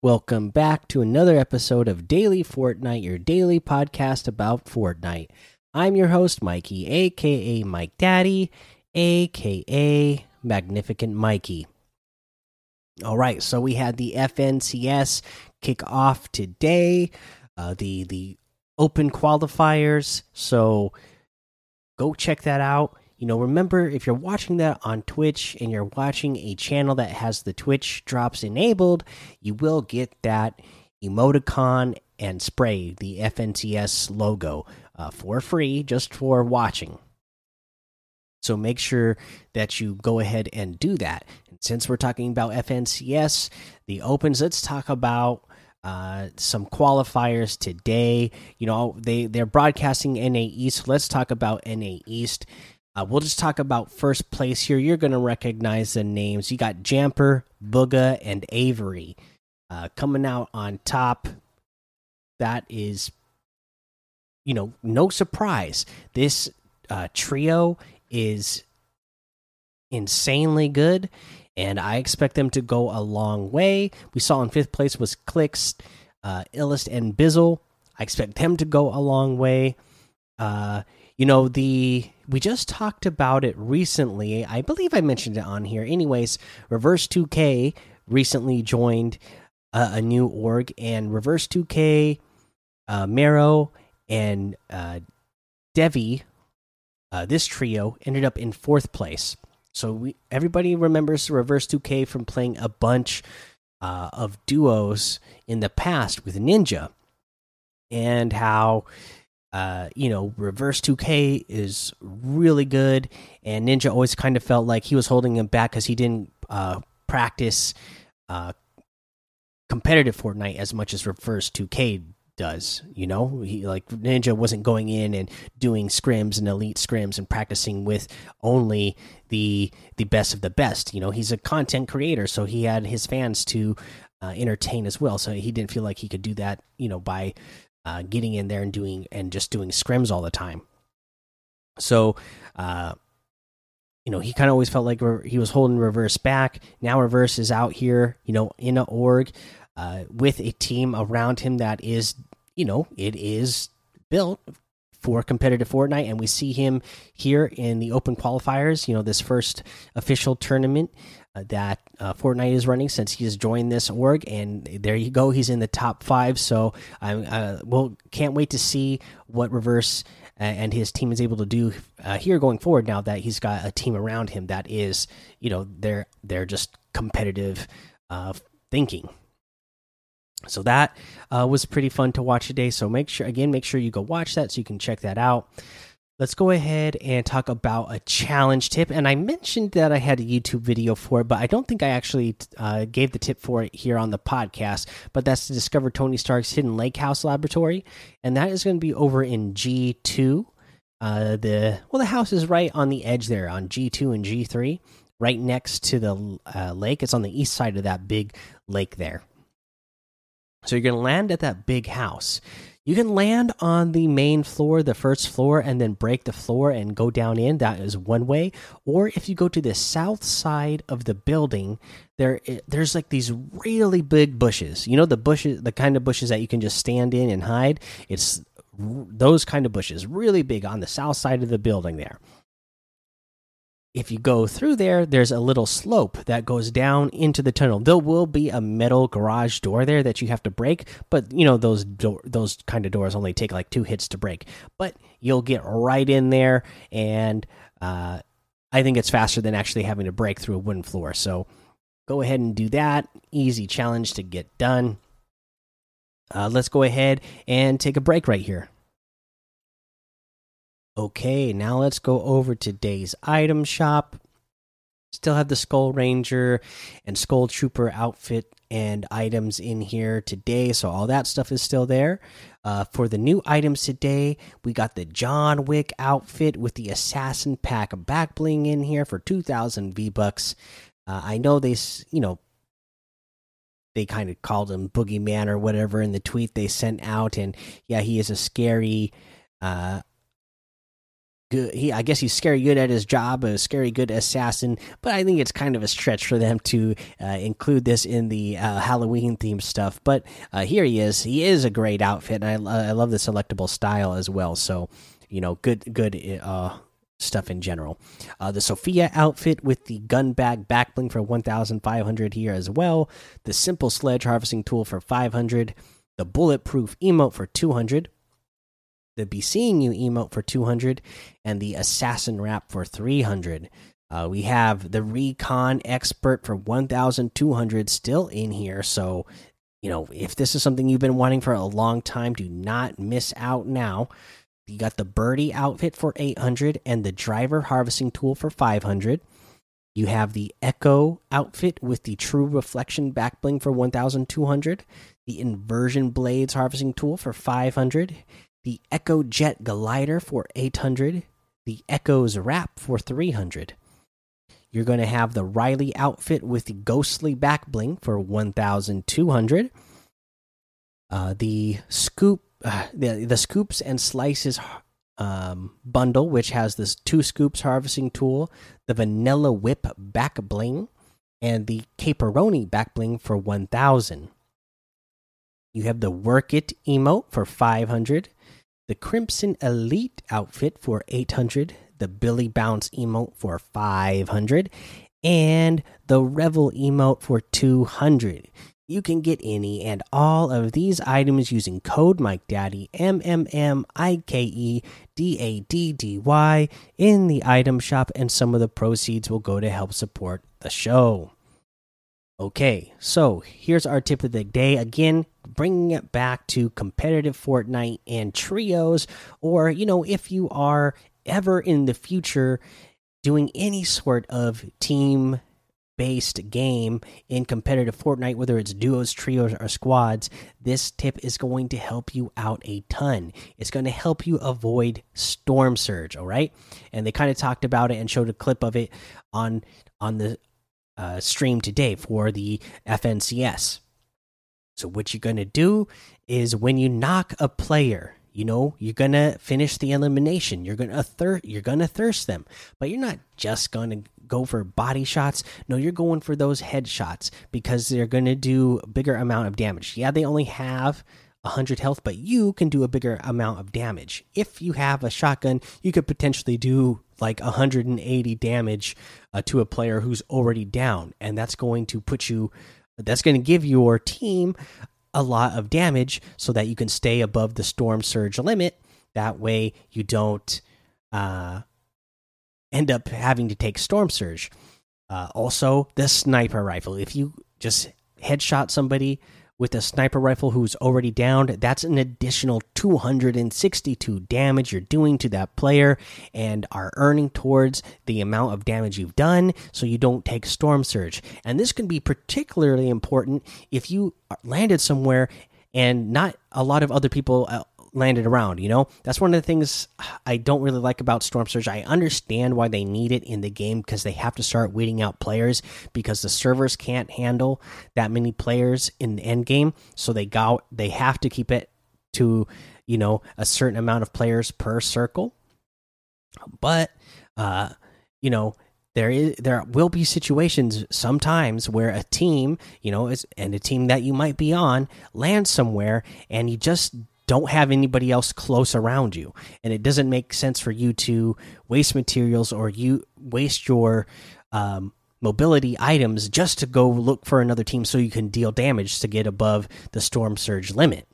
Welcome back to another episode of Daily Fortnite, your daily podcast about Fortnite. I'm your host, Mikey, aka Mike Daddy, aka Magnificent Mikey. All right, so we had the FNCS kick off today, uh, the the open qualifiers. So go check that out. You know, remember if you're watching that on Twitch and you're watching a channel that has the Twitch drops enabled, you will get that emoticon and spray, the FNCS logo, uh, for free just for watching. So make sure that you go ahead and do that. And since we're talking about FNCS, the opens, let's talk about uh, some qualifiers today. You know, they they're broadcasting NA East. Let's talk about NA East. Uh, we'll just talk about first place here. You're going to recognize the names. You got Jamper, Bugha, and Avery uh, coming out on top. That is, you know, no surprise. This uh, trio is insanely good, and I expect them to go a long way. We saw in fifth place was Clix, uh, Illest, and Bizzle. I expect them to go a long way. Uh, you know the we just talked about it recently. I believe i mentioned it on here. Anyways reverse 2k recently joined uh, a new org and reverse 2k uh and uh devi uh this trio ended up in fourth place. So we everybody remembers reverse 2k from playing a bunch uh, of duos in the past with ninja and how uh, you know, Reverse 2K is really good, and Ninja always kind of felt like he was holding him back because he didn't uh, practice uh, competitive Fortnite as much as Reverse 2K does. You know, he like Ninja wasn't going in and doing scrims and elite scrims and practicing with only the the best of the best. You know, he's a content creator, so he had his fans to uh, entertain as well. So he didn't feel like he could do that. You know, by uh, getting in there and doing and just doing scrims all the time. So, uh, you know, he kind of always felt like he was holding reverse back. Now reverse is out here, you know, in a org uh, with a team around him that is, you know, it is built for competitive Fortnite, and we see him here in the open qualifiers. You know, this first official tournament that uh, Fortnite is running since he has joined this org, and there you go, he's in the top five. So I uh, well can't wait to see what Reverse and his team is able to do uh, here going forward. Now that he's got a team around him that is, you know, they're they're just competitive uh, thinking. So that uh, was pretty fun to watch today. So make sure again, make sure you go watch that so you can check that out let's go ahead and talk about a challenge tip. And I mentioned that I had a YouTube video for it, but I don't think I actually uh, gave the tip for it here on the podcast. But that's to discover Tony Stark's Hidden Lake House Laboratory, and that is going to be over in G two. Uh, the well, the house is right on the edge there on G two and G three, right next to the uh, lake. It's on the east side of that big lake there. So you're going to land at that big house. You can land on the main floor, the first floor, and then break the floor and go down in. That is one way. Or if you go to the south side of the building, there there's like these really big bushes. You know the bushes, the kind of bushes that you can just stand in and hide. It's those kind of bushes, really big on the south side of the building there if you go through there, there's a little slope that goes down into the tunnel. There will be a metal garage door there that you have to break, but you know those door, those kind of doors only take like two hits to break. But you'll get right in there, and uh, I think it's faster than actually having to break through a wooden floor. So go ahead and do that. Easy challenge to get done. Uh, let's go ahead and take a break right here. Okay, now let's go over today's item shop. Still have the Skull Ranger and Skull Trooper outfit and items in here today, so all that stuff is still there. Uh, for the new items today, we got the John Wick outfit with the Assassin Pack back bling in here for 2,000 V bucks. Uh, I know they, you know, they kind of called him Boogeyman or whatever in the tweet they sent out, and yeah, he is a scary uh, good. He, I guess he's scary good at his job, a scary good assassin. But I think it's kind of a stretch for them to uh, include this in the uh, Halloween themed stuff. But uh, here he is. He is a great outfit, and I, I love the selectable style as well. So, you know, good, good uh, stuff in general. Uh, the Sofia outfit with the gun bag backbling for 1,500 here as well. The simple sledge harvesting tool for 500. The bulletproof emote for 200 the Be Seeing You emote for 200, and the Assassin Wrap for 300. Uh, we have the Recon Expert for 1,200 still in here. So, you know, if this is something you've been wanting for a long time, do not miss out now. You got the Birdie outfit for 800 and the Driver Harvesting Tool for 500. You have the Echo outfit with the True Reflection Backbling for 1,200. The Inversion Blades Harvesting Tool for 500 the Echo Jet Glider for 800, the Echo's Wrap for 300. You're going to have the Riley outfit with the Ghostly Back Bling for 1,200. Uh, the Scoop, uh, the, the Scoops and Slices um, bundle, which has this two scoops harvesting tool, the Vanilla Whip Back Bling, and the Caperoni Back Bling for 1,000. You have the Work It emote for 500, the Crimson Elite outfit for 800, the Billy Bounce emote for 500, and the Revel emote for 200. You can get any and all of these items using code Mike MikeDaddy M M M I K E D A D D Y in the item shop, and some of the proceeds will go to help support the show. Okay, so here's our tip of the day. Again, bringing it back to competitive Fortnite and trios, or, you know, if you are ever in the future doing any sort of team based game in competitive Fortnite, whether it's duos, trios, or squads, this tip is going to help you out a ton. It's going to help you avoid Storm Surge, all right? And they kind of talked about it and showed a clip of it on on the uh, stream today for the FNCS. So what you're gonna do is when you knock a player, you know you're gonna finish the elimination. You're gonna thir you're gonna thirst them, but you're not just gonna go for body shots. No, you're going for those headshots because they're gonna do a bigger amount of damage. Yeah, they only have 100 health, but you can do a bigger amount of damage. If you have a shotgun, you could potentially do like 180 damage uh, to a player who's already down, and that's going to put you, that's going to give your team a lot of damage so that you can stay above the storm surge limit. That way, you don't uh, end up having to take storm surge. Uh, also, the sniper rifle. If you just headshot somebody with a sniper rifle who's already downed, that's an additional 262 damage you're doing to that player and are earning towards the amount of damage you've done so you don't take storm surge. And this can be particularly important if you landed somewhere and not a lot of other people uh, landed around. You know, that's one of the things I don't really like about Storm Surge. I understand why they need it in the game because they have to start weeding out players because the servers can't handle that many players in the end game. So they go they have to keep it to you know a certain amount of players per circle. But uh, you know there is there will be situations sometimes where a team you know is and a team that you might be on lands somewhere and you just don't have anybody else close around you. And it doesn't make sense for you to waste materials or you waste your um, mobility items just to go look for another team so you can deal damage to get above the storm surge limit.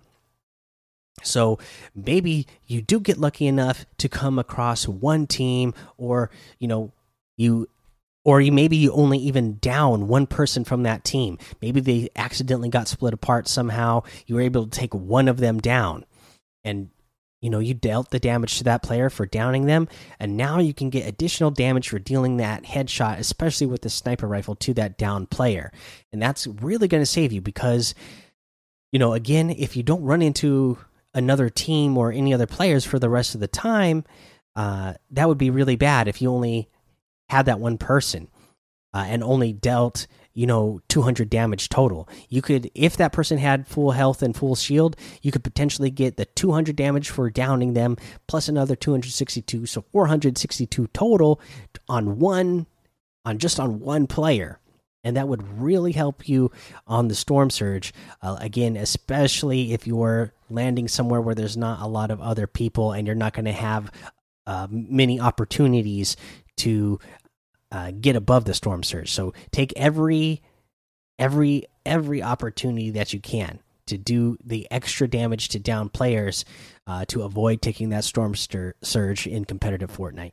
So maybe you do get lucky enough to come across one team or you know you or you maybe you only even down one person from that team. Maybe they accidentally got split apart somehow. You were able to take one of them down, and you know you dealt the damage to that player for downing them, and now you can get additional damage for dealing that headshot, especially with the sniper rifle to that down player, and that's really going to save you because, you know, again, if you don't run into another team or any other players for the rest of the time, uh, that would be really bad if you only had that one person uh, and only dealt you know 200 damage total. You could if that person had full health and full shield you could potentially get the 200 damage for downing them plus another 262 so 462 total on one on just on one player. And that would really help you on the storm surge uh, again especially if you're landing somewhere where there's not a lot of other people and you're not going to have uh, many opportunities to uh, get above the storm surge. So take every every every opportunity that you can to do the extra damage to down players uh, to avoid taking that storm surge in competitive Fortnite.